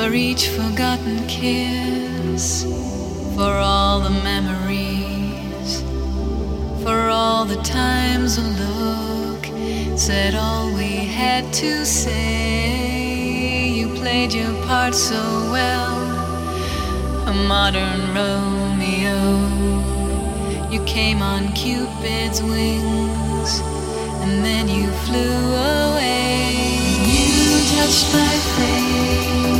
for each forgotten kiss, for all the memories, for all the times a look said all we had to say. You played your part so well, a modern Romeo. You came on Cupid's wings, and then you flew away. You touched my face